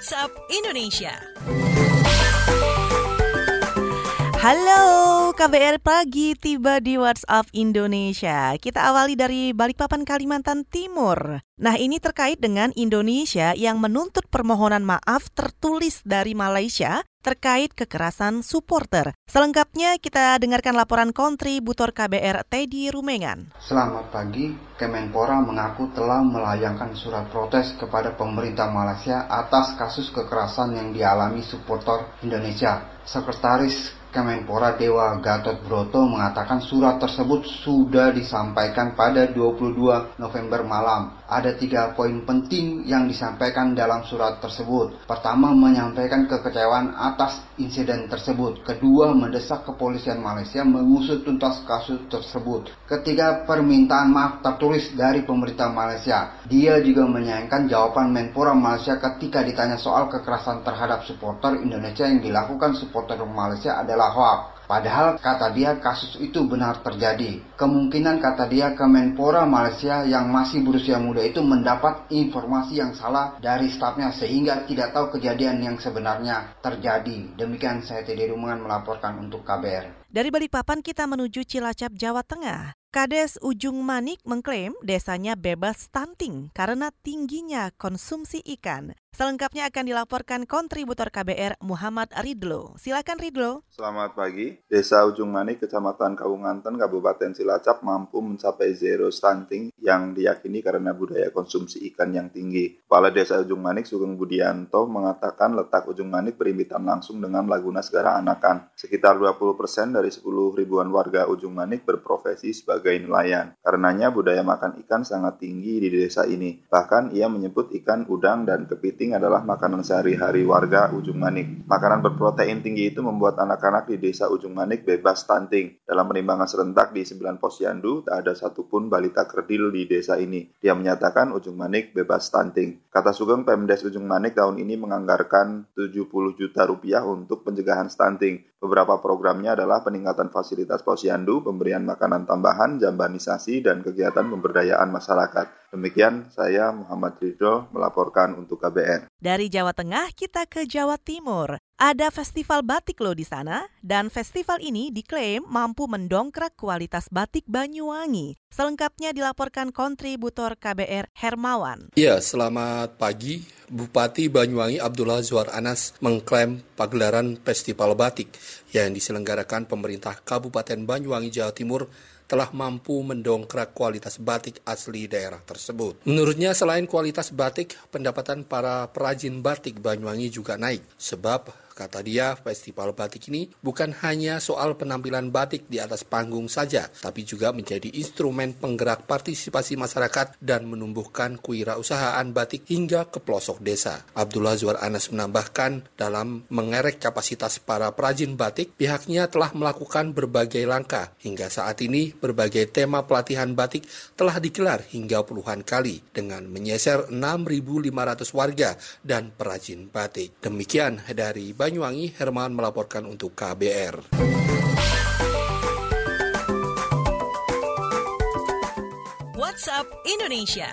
WhatsApp Indonesia. Halo, KBR Pagi tiba di WhatsApp Indonesia. Kita awali dari Balikpapan, Kalimantan Timur. Nah, ini terkait dengan Indonesia yang menuntut permohonan maaf tertulis dari Malaysia terkait kekerasan supporter. Selengkapnya kita dengarkan laporan kontributor KBR Teddy Rumengan. Selamat pagi, Kemenpora mengaku telah melayangkan surat protes kepada pemerintah Malaysia atas kasus kekerasan yang dialami supporter Indonesia. Sekretaris Kemenpora Dewa Gatot Broto mengatakan surat tersebut sudah disampaikan pada 22 November malam. Ada tiga poin penting yang disampaikan dalam surat tersebut. Pertama, menyampaikan kekecewaan atas insiden tersebut. Kedua, mendesak kepolisian Malaysia mengusut tuntas kasus tersebut. Ketiga, permintaan maaf tertulis dari pemerintah Malaysia. Dia juga menyayangkan jawaban Menpora Malaysia ketika ditanya soal kekerasan terhadap supporter Indonesia yang dilakukan supporter Malaysia adalah hoax. Padahal kata dia kasus itu benar terjadi. Kemungkinan kata dia Kemenpora Malaysia yang masih berusia muda itu mendapat informasi yang salah dari stafnya sehingga tidak tahu kejadian yang sebenarnya terjadi. Demikian saya Teddy Rumangan melaporkan untuk KBR. Dari Balikpapan kita menuju Cilacap, Jawa Tengah. Kades Ujung Manik mengklaim desanya bebas stunting karena tingginya konsumsi ikan. Selengkapnya akan dilaporkan kontributor KBR Muhammad Ridlo. Silakan Ridlo. Selamat pagi. Desa Ujung Manik, Kecamatan Kawunganten, Kabupaten Cilacap mampu mencapai zero stunting yang diyakini karena budaya konsumsi ikan yang tinggi. Kepala Desa Ujung Manik, Sugeng Budianto, mengatakan letak Ujung Manik berimpitan langsung dengan Laguna Segara Anakan. Sekitar 20% dari 10 ribuan warga Ujung Manik berprofesi sebagai nelayan. Karenanya budaya makan ikan sangat tinggi di desa ini. Bahkan ia menyebut ikan udang dan kepiting adalah makanan sehari-hari warga Ujung Manik. Makanan berprotein tinggi itu membuat anak-anak di desa Ujung Manik bebas stunting. Dalam penimbangan serentak di 9 posyandu, tak ada satupun balita kerdil di desa ini. Dia menyatakan Ujung Manik bebas stunting. Kata Sugeng, Pemdes Ujung Manik tahun ini menganggarkan 70 juta rupiah untuk pencegahan stunting. Beberapa programnya adalah peningkatan fasilitas posyandu, pemberian makanan tambahan, jambanisasi, dan kegiatan pemberdayaan masyarakat. Demikian saya Muhammad Ridho melaporkan untuk KBR. Dari Jawa Tengah kita ke Jawa Timur. Ada festival batik loh di sana dan festival ini diklaim mampu mendongkrak kualitas batik Banyuwangi. Selengkapnya dilaporkan kontributor KBR Hermawan. Iya, selamat pagi. Bupati Banyuwangi Abdullah Zuar Anas mengklaim pagelaran festival batik yang diselenggarakan pemerintah Kabupaten Banyuwangi Jawa Timur telah mampu mendongkrak kualitas batik asli daerah tersebut. Menurutnya selain kualitas batik, pendapatan para perajin batik Banyuwangi juga naik sebab Kata dia, festival batik ini bukan hanya soal penampilan batik di atas panggung saja, tapi juga menjadi instrumen penggerak partisipasi masyarakat dan menumbuhkan kewirausahaan batik hingga ke pelosok desa. Abdullah Zuar Anas menambahkan, dalam mengerek kapasitas para perajin batik, pihaknya telah melakukan berbagai langkah. Hingga saat ini, berbagai tema pelatihan batik telah digelar hingga puluhan kali dengan menyeser 6.500 warga dan perajin batik. Demikian dari Banyuwangi, Herman melaporkan untuk KBR. WhatsApp Indonesia.